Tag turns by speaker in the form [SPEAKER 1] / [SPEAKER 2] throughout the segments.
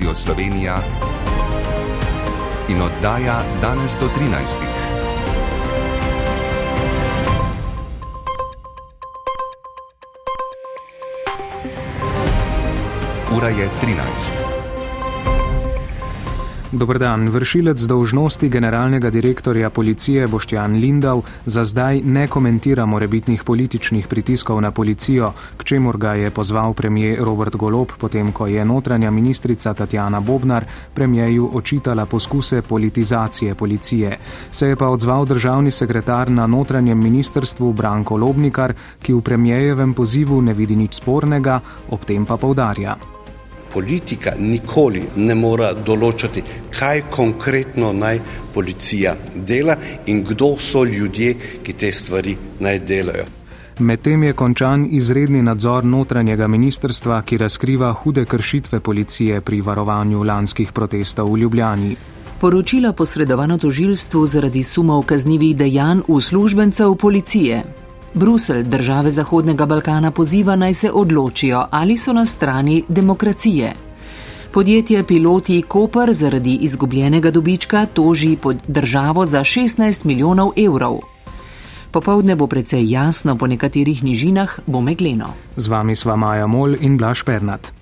[SPEAKER 1] Radio Slovenija in oddaja danes do 13. Ura je 13.
[SPEAKER 2] Dobrodan. Vršilec dolžnosti generalnega direktorja policije Boštjan Lindav za zdaj ne komentira morebitnih političnih pritiskov na policijo, k čemur ga je pozval premijer Robert Golob, potem ko je notranja ministrica Tatjana Bobnar premijeju očitala poskuse politizacije policije. Se je pa odzval državni sekretar na notranjem ministrstvu Branko Lobnikar, ki v premijejevem pozivu ne vidi nič spornega, ob tem pa povdarja
[SPEAKER 3] politika nikoli ne mora določati, kaj konkretno naj policija dela in kdo so ljudje, ki te stvari naj delajo.
[SPEAKER 2] Medtem je končan izredni nadzor notranjega ministrstva, ki razkriva hude kršitve policije pri varovanju lanskih protestov v Ljubljani.
[SPEAKER 4] Poročilo posredovano tožilstvu zaradi sumov kaznjivih dejanj uslužbencev policije. Brusel države Zahodnega Balkana poziva naj se odločijo, ali so na strani demokracije. Podjetje Piloti Koper zaradi izgubljenega dobička toži pod državo za 16 milijonov evrov. Popovdne bo precej jasno, po nekaterih nižinah bo megleno.
[SPEAKER 2] Z vami sva Maja Mol in Blaž Pernat.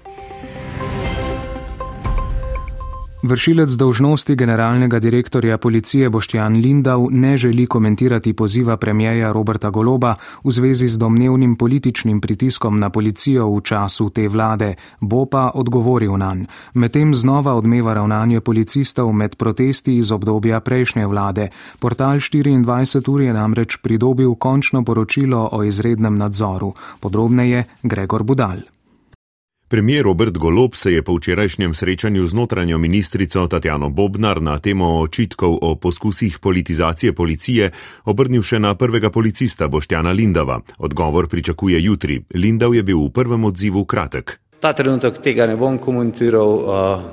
[SPEAKER 2] Vršilec dolžnosti generalnega direktorja policije Boštjan Lindav ne želi komentirati poziva premijeja Roberta Goloba v zvezi z domnevnim političnim pritiskom na policijo v času te vlade, bo pa odgovoril na nj. Medtem znova odmeva ravnanje policistov med protesti iz obdobja prejšnje vlade. Portal 24 ur je namreč pridobil končno poročilo o izrednem nadzoru. Podrobneje Gregor Budal.
[SPEAKER 5] Premijer Robert Golob se je po včerajšnjem srečanju z notranjo ministrico Tatjano Bobnar na temo očitkov o poskusih politizacije policije obrnil še na prvega policista Boštjana Lindava. Odgovor pričakuje jutri. Lindav je bil v prvem odzivu kratek.
[SPEAKER 6] Ta trenutek tega ne bom komentiral,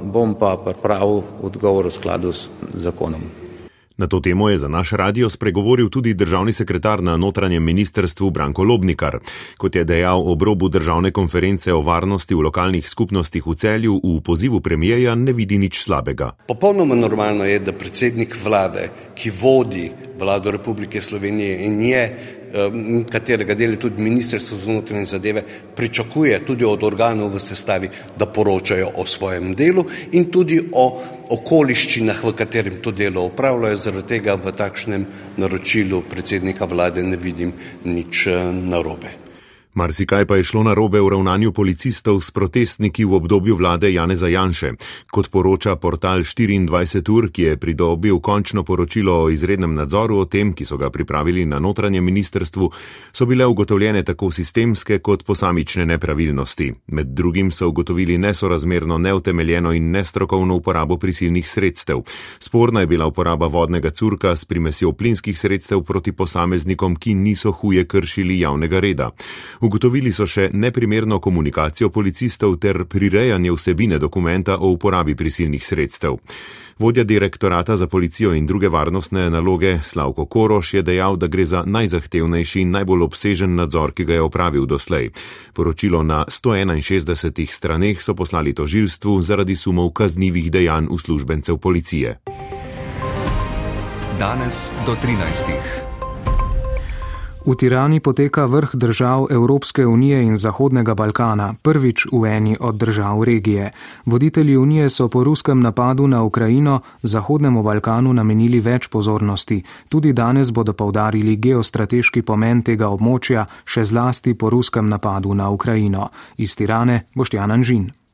[SPEAKER 6] bom pa pripravil odgovor v skladu z zakonom.
[SPEAKER 5] Na to temo je za naš radio spregovoril tudi državni sekretar na notranjem ministrstvu Branko Lobnikar. Kot je dejal ob robu državne konference o varnosti v lokalnih skupnostih v celju, v pozivu premijeja ne vidi nič slabega.
[SPEAKER 3] Popolnoma normalno je, da predsednik vlade, ki vodi vlado Republike Slovenije in je katerega del je tudi Ministrstvo za notranje zadeve, pričakuje tudi od organov v sestavi, da poročajo o svojem delu in tudi o okoliščinah, v katerem to delo upravljajo. Zaradi tega v takšnem naročilu predsednika vlade ne vidim nič eh, narobe.
[SPEAKER 5] Marsikaj pa je šlo na robe v ravnanju policistov s protestniki v obdobju vlade Janeza Janše. Kot poroča portal 24 ur, ki je pridobil končno poročilo o izrednem nadzoru o tem, ki so ga pripravili na notranjem ministrstvu, so bile ugotovljene tako sistemske kot posamične nepravilnosti. Med drugim so ugotovili nesorazmerno, neutemeljeno in nestrokovno uporabo prisilnih sredstev. Sporna je bila uporaba vodnega curka s primesjo plinskih sredstev proti posameznikom, ki niso huje kršili javnega reda. Ugotovili so še neprimerno komunikacijo policistov ter prirejanje vsebine dokumenta o uporabi prisilnih sredstev. Vodja direktorata za policijo in druge varnostne naloge Slavko Koroš je dejal, da gre za najzahtevnejši in najbolj obsežen nadzor, ki ga je opravil doslej. Poročilo na 161 straneh so poslali tožilstvu zaradi sumov kaznjivih dejanj uslužbencev policije.
[SPEAKER 1] Danes do 13.
[SPEAKER 2] V Tirani poteka vrh držav Evropske unije in Zahodnega Balkana, prvič v eni od držav regije. Voditelji unije so po ruskem napadu na Ukrajino Zahodnemu Balkanu namenili več pozornosti. Tudi danes bodo povdarili geostrateški pomen tega območja, še zlasti po ruskem napadu na Ukrajino. Iz Tirane Boštjan Anžin.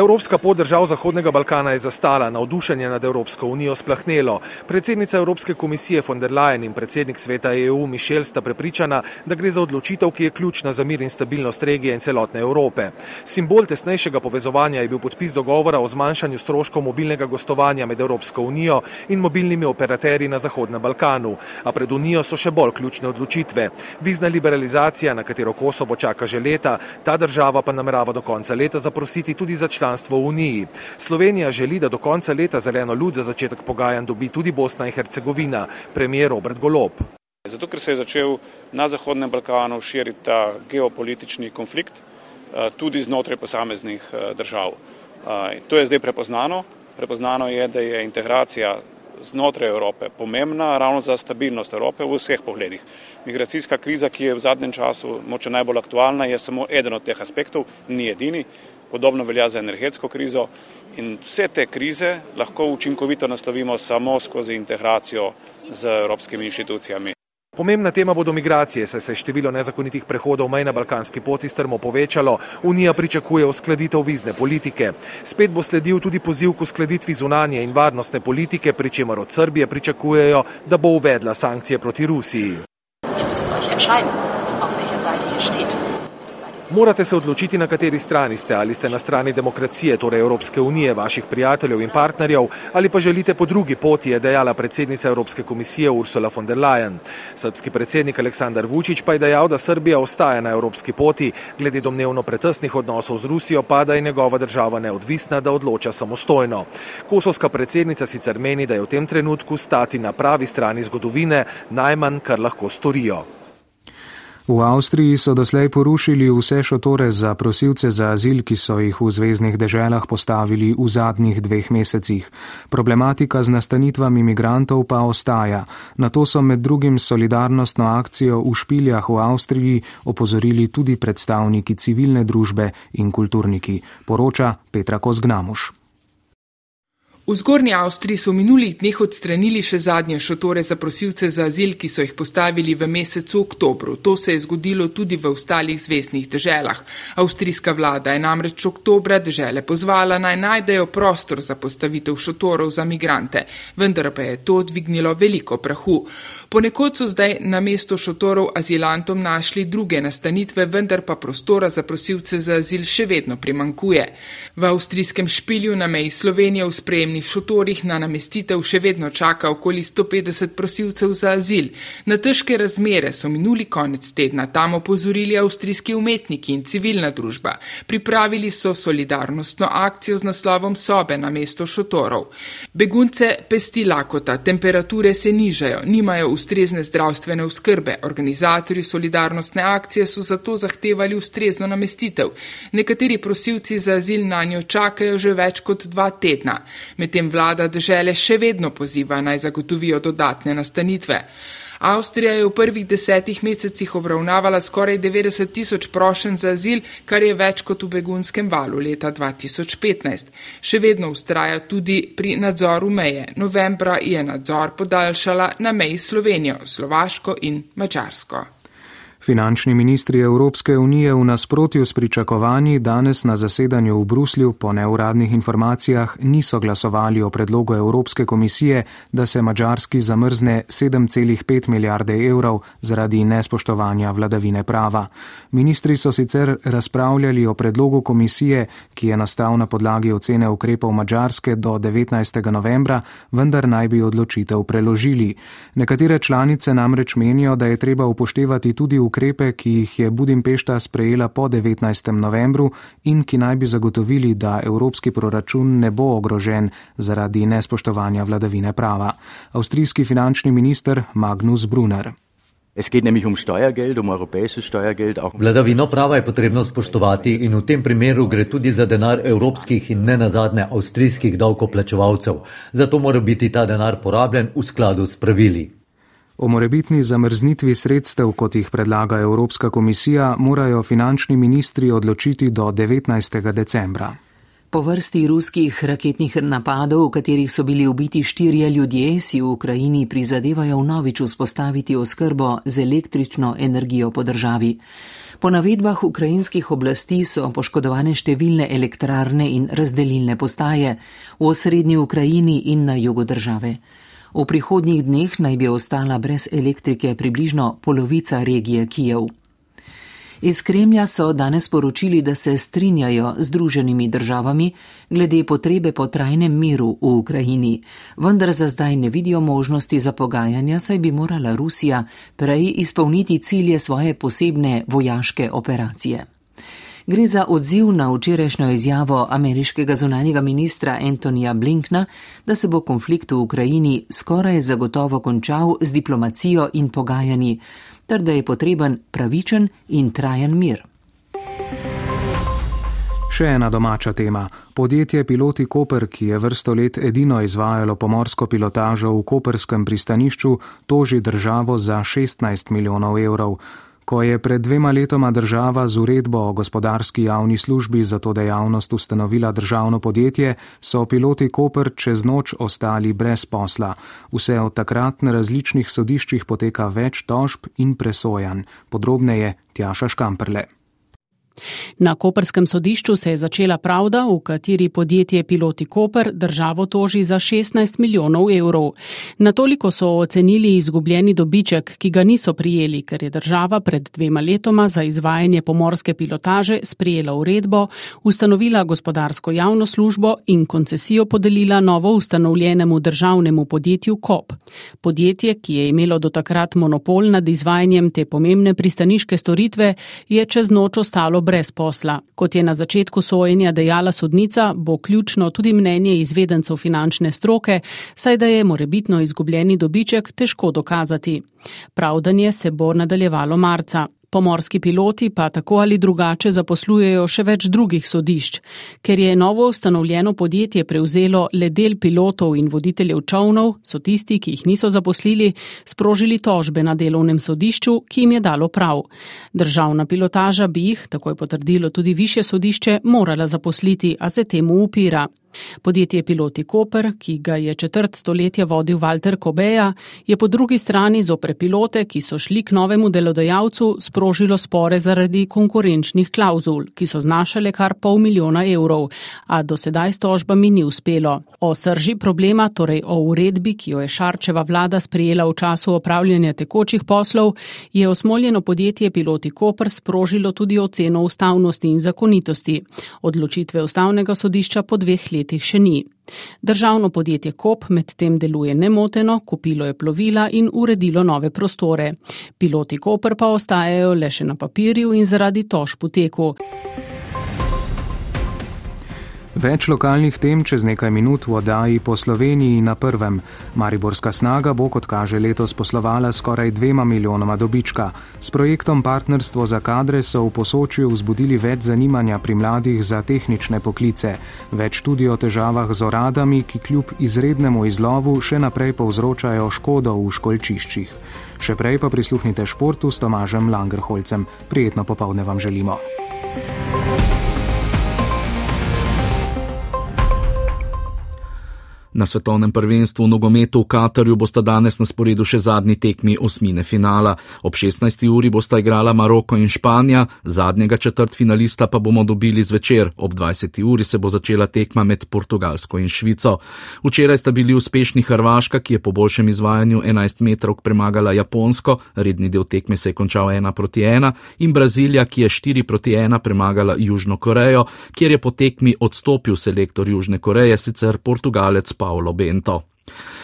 [SPEAKER 7] Evropska pot držav Zahodnega Balkana je zastala, navdušenje nad Evropsko unijo splahnelo. Predsednica Evropske komisije von der Leyen in predsednik sveta EU Mišel sta prepričana, da gre za odločitev, ki je ključna za mir in stabilnost regije in celotne Evrope. Simbol tesnejšega povezovanja je bil podpis dogovora o zmanjšanju stroškov mobilnega gostovanja med Evropsko unijo in mobilnimi operaterji na Zahodnem Balkanu. A pred unijo so še bolj ključne odločitve. Vizna liberalizacija, na katero Kosovo čaka že leta, ta država pa namerava do konca leta zaprositi tudi za članstvo v Uniji. Slovenija želi, da do konca leta zeleno luč za začetek pogajanj dobi tudi Bosna in Hercegovina, premijer Robert Golob.
[SPEAKER 8] Zato, ker se je začel na Zahodnem Balkanu širiti ta geopolitični konflikt, eh, tudi znotraj posameznih eh, držav. To je zdaj prepoznano. Prepoznano je, da je integracija znotraj Evrope pomembna ravno za stabilnost Evrope v vseh pogledih. Migracijska kriza, ki je v zadnjem času moče najbolj aktualna, je samo eden od teh aspektov, ni edini. Podobno velja za energetsko krizo in vse te krize lahko učinkovito naslovimo samo skozi integracijo z evropskimi inštitucijami.
[SPEAKER 7] Pomembna tema bodo migracije, saj se je število nezakonitih prehodov mej na balkanski poti strmo povečalo. Unija pričakuje uskladitev vizne politike. Spet bo sledil tudi poziv k uskladitvi zunanje in varnostne politike, pri čemer od Srbije pričakujejo, da bo uvedla sankcije proti Rusiji. Morate se odločiti, na kateri strani ste. Ali ste na strani demokracije, torej Evropske unije, vaših prijateljev in partnerjev, ali pa želite po drugi poti, je dejala predsednica Evropske komisije Ursula von der Leyen. Srpski predsednik Aleksandar Vučić pa je dejal, da Srbija ostaja na evropski poti, glede domnevno pretesnih odnosov z Rusijo pa da je njegova država neodvisna, da odloča samostojno. Kosovska predsednica sicer meni, da je v tem trenutku stati na pravi strani zgodovine najmanj, kar lahko storijo.
[SPEAKER 2] V Avstriji so doslej porušili vse šotore za prosilce za azil, ki so jih v zvezdnih deželah postavili v zadnjih dveh mesecih. Problematika z nastanitvami imigrantov pa ostaja. Na to so med drugim solidarnostno akcijo v špiljah v Avstriji opozorili tudi predstavniki civilne družbe in kulturniki, poroča Petra Kozgnamuš.
[SPEAKER 9] V Zgornji Avstriji so v minulih dneh odstranili še zadnje šotore za prosilce za azil, ki so jih postavili v mesecu oktobru. To se je zgodilo tudi v ostalih zvezdnih deželah. Avstrijska vlada je namreč oktobra dežele pozvala naj najdejo prostor za postavitev šotorov za migrante, vendar pa je to dvignilo veliko prahu. Ponekod so zdaj na mesto šotorov azilantom našli druge nastanitve, vendar pa prostora za prosilce za azil še vedno primankuje. V avstrijskem špilju na meji Slovenije v sprejemni varnih šotorih na namestitev še vedno čaka okoli 150 prosilcev za azil. Na težke razmere so minuli konec tedna tam opozorili avstrijski umetniki in civilna družba. Pripravili so solidarnostno akcijo z naslovom sobe na mesto šotorov. Begunce pesti lakota, temperature se nižajo, nimajo ustrezne zdravstvene oskrbe. Organizatori solidarnostne akcije so zato zahtevali ustrezno namestitev. Nekateri prosilci za azil na njo čakajo že več kot dva tedna. Med medtem vlada države še vedno poziva naj zagotovijo dodatne nastanitve. Avstrija je v prvih desetih mesecih obravnavala skoraj 90 tisoč prošen za azil, kar je več kot v begunskem valu leta 2015. Še vedno ustraja tudi pri nadzoru meje. Novembra je nadzor podaljšala na meji Slovenijo, Slovaško in Mačarsko.
[SPEAKER 2] Finančni ministri Evropske unije v nasprotju s pričakovanji danes na zasedanju v Bruslju po neuradnih informacijah niso glasovali o predlogu Evropske komisije, da se Mačarski zamrzne 7,5 milijarde evrov zaradi nespoštovanja vladavine prava. Ministri so sicer razpravljali o predlogu komisije, ki je nastal na podlagi ocene ukrepov Mačarske do 19. novembra, vendar naj bi odločitev preložili. Nekatere članice namreč menijo, da je treba upoštevati tudi ukrepe, ki jih je Budimpešta sprejela po 19. novembru in ki naj bi zagotovili, da evropski proračun ne bo ogrožen zaradi nespoštovanja vladavine prava. Avstrijski finančni minister Magnus Brunner.
[SPEAKER 10] Um Vladavino prava je potrebno spoštovati in v tem primeru gre tudi za denar evropskih in ne nazadnje avstrijskih davkoplačevalcev. Zato mora biti ta denar porabljen v skladu s pravili.
[SPEAKER 2] O morebitni zamrznitvi sredstev, kot jih predlaga Evropska komisija, morajo finančni ministri odločiti do 19. decembra.
[SPEAKER 4] Po vrsti ruskih raketnih napadov, v katerih so bili ubiti štirje ljudje, si v Ukrajini prizadevajo vnovič vzpostaviti oskrbo z električno energijo po državi. Po navedbah ukrajinskih oblasti so poškodovane številne elektrarne in razdelilne postaje v osrednji Ukrajini in na jugu države. V prihodnjih dneh naj bi ostala brez elektrike približno polovica regije Kijev. Iz Kremlja so danes poročili, da se strinjajo z Združenimi državami glede potrebe po trajnem miru v Ukrajini, vendar za zdaj ne vidijo možnosti za pogajanja, saj bi morala Rusija prej izpolniti cilje svoje posebne vojaške operacije. Gre za odziv na včerajšnjo izjavo ameriškega zunanjega ministra Antonija Blinkna, da se bo konflikt v Ukrajini skoraj zagotovo končal z diplomacijo in pogajanji, ter da je potreben pravičen in trajen mir.
[SPEAKER 2] Še ena domača tema. Podjetje Piloti Koper, ki je vrsto let edino izvajalo pomorsko pilotažo v koperskem pristanišču, toži državo za 16 milijonov evrov. Ko je pred dvema letoma država z uredbo o gospodarski javni službi za to dejavnost ustanovila državno podjetje, so piloti Koper čez noč ostali brez posla. Vse od takrat na različnih sodiščih poteka več tožb in presojanj. Podrobneje Tjaša Škamprle.
[SPEAKER 11] Na Koperskem sodišču se je začela pravda, v kateri podjetje Piloti Koper državo toži za 16 milijonov evrov. Na toliko so ocenili izgubljeni dobiček, ki ga niso prijeli, ker je država pred dvema letoma za izvajanje pomorske pilotaže sprijela uredbo, ustanovila gospodarsko javno službo in koncesijo podelila novo ustanovljenemu državnemu podjetju KOP. Podjetje, ki je imelo do takrat monopol nad izvajanjem te pomembne pristaniške storitve, je čez noč ostalo brez posla. Kot je na začetku sojenja dejala sodnica, bo ključno tudi mnenje izvedencev finančne stroke, saj da je morebitno izgubljeni dobiček težko dokazati. Pravdanje se bo nadaljevalo marca. Pomorski piloti pa tako ali drugače zaposlujejo še več drugih sodišč. Ker je novo ustanovljeno podjetje prevzelo le del pilotov in voditeljev čovnov, so tisti, ki jih niso zaposlili, sprožili tožbe na delovnem sodišču, ki jim je dalo prav. Državna pilotaža bi jih, tako je potrdilo tudi više sodišče, morala zaposliti, a se temu upira. Podjetje Piloti Koper, ki ga je četrt stoletja vodil Walter Kobeja, je po drugi strani zopre pilote, ki so šli k novemu delodajalcu, sprožilo spore zaradi konkurenčnih klauzul, ki so znašale kar pol milijona evrov, a do sedaj s tožbami ni uspelo. O srži problema, torej o uredbi, ki jo je Šarčeva vlada sprijela v času opravljanja tekočih poslov, je osmoljeno podjetje Piloti Koper sprožilo tudi oceno ustavnosti in zakonitosti. Odločitve ustavnega sodišča po dveh letih letih še ni. Državno podjetje KOP medtem deluje nemoteno, kupilo je plovila in uredilo nove prostore. Piloti Koper pa ostajajo le še na papirju in zaradi tožb v teku.
[SPEAKER 2] Več lokalnih tem čez nekaj minut v oddaji po Sloveniji na prvem. Mariborska snaga bo, kot kaže, letos poslovala skoraj dvema milijonoma dobička. S projektom Partnerstvo za kadre so v posočju vzbudili več zanimanja pri mladih za tehnične poklice, več tudi o težavah z oradami, ki kljub izrednemu izlovu še naprej povzročajo škodo v školčiščih. Še prej pa prisluhnite športu s Tomažem Langerholcem. Prijetno popovdne vam želimo.
[SPEAKER 12] Na svetovnem prvenstvu v nogometu v Katarju bosta danes na sporedu še zadnji tekmi osmine finala. Ob 16. uri bosta igrala Maroko in Španija, zadnjega četrt finalista pa bomo dobili zvečer. Ob 20. uri se bo začela tekma med Portugalsko in Švico. Včeraj sta bili uspešni Hrvaška, ki je po boljšem izvajanju 11 metrov premagala Japonsko, redni del tekme se je končal 1 proti 1, in Brazilija, ki je 4 proti 1 premagala Južno Korejo, kjer je po tekmi odstopil selektor Južne Koreje, sicer Portugalec. Paolo Bento.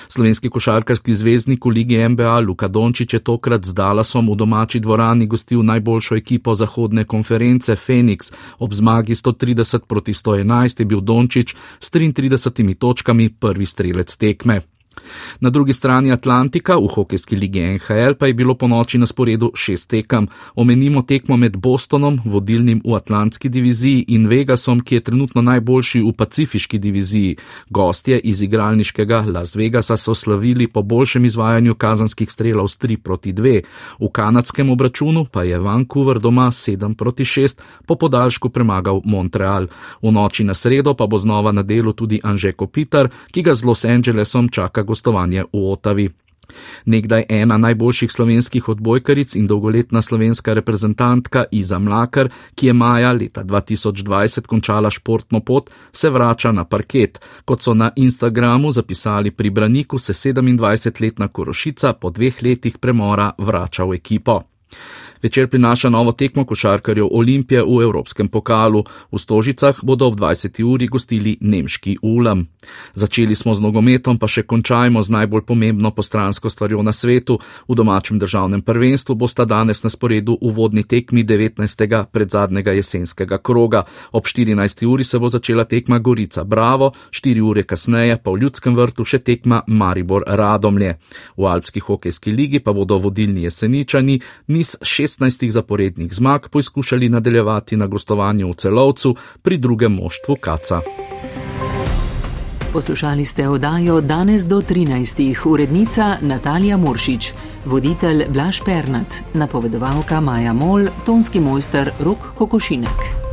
[SPEAKER 12] Slovenski košarkarski zvezdnik v Ligi NBA Luka Dončić je tokrat z Dallasom v domači dvorani gostil najboljšo ekipo zahodne konference Phoenix. Ob zmagi 130 proti 111 je bil Dončić s 33 točkami prvi strelec tekme. Na drugi strani Atlantika, v hokejski ligi NHL, pa je bilo po noči na sporedu šest tekem. Omenimo tekmo med Bostonom, vodilnim v Atlantski diviziji, in Vegasom, ki je trenutno najboljši v Pacifiški diviziji. Gostje iz igralniškega Las Vegasa so slavili po boljšem izvajanju kazanskih strelov s 3 proti 2. V kanadskem obračunu pa je Vancouver doma 7 proti 6 po podaljšku premagal Montreal. V noči na sredo pa bo znova na delu tudi Anžeko Peter, ki ga z Los Angelesom čaka gostovanje v Otavi. Nekdaj ena najboljših slovenskih odbojkaric in dolgoletna slovenska reprezentantka Iza Mlakar, ki je maja leta 2020 končala športno pot, se vrača na parket. Kot so na Instagramu zapisali pri Braniku, se 27-letna Korošica po dveh letih premora vrača v ekipo. Večer prinaša novo tekmo košarkarjev Olimpije v Evropskem pokalu. V Stožicah bodo ob 20. uri gostili nemški Ulam. Začeli smo z nogometom, pa še končajmo z najbolj pomembno postransko stvarjo na svetu. V domačem državnem prvenstvu bosta danes na sporedu uvodni tekmi 19. predzadnjega jesenskega kroga. Ob 14. uri se bo začela tekma Gorica Bravo, 4 ure kasneje pa v ljudskem vrtu še tekma Maribor Radomlje. V Alpski hokejski ligi pa bodo vodilni jeseničani niz 6 16 zaporednih zmag poizkušali nadaljevati na gostovanju v celovcu pri drugem moštvu Kaca.
[SPEAKER 4] Poslušali ste oddajo danes do 13. urednica Natalija Moršič, voditelj Blaž Pernat, napovedovalka Maja Mol, tonski mojster Rok Kokošinek.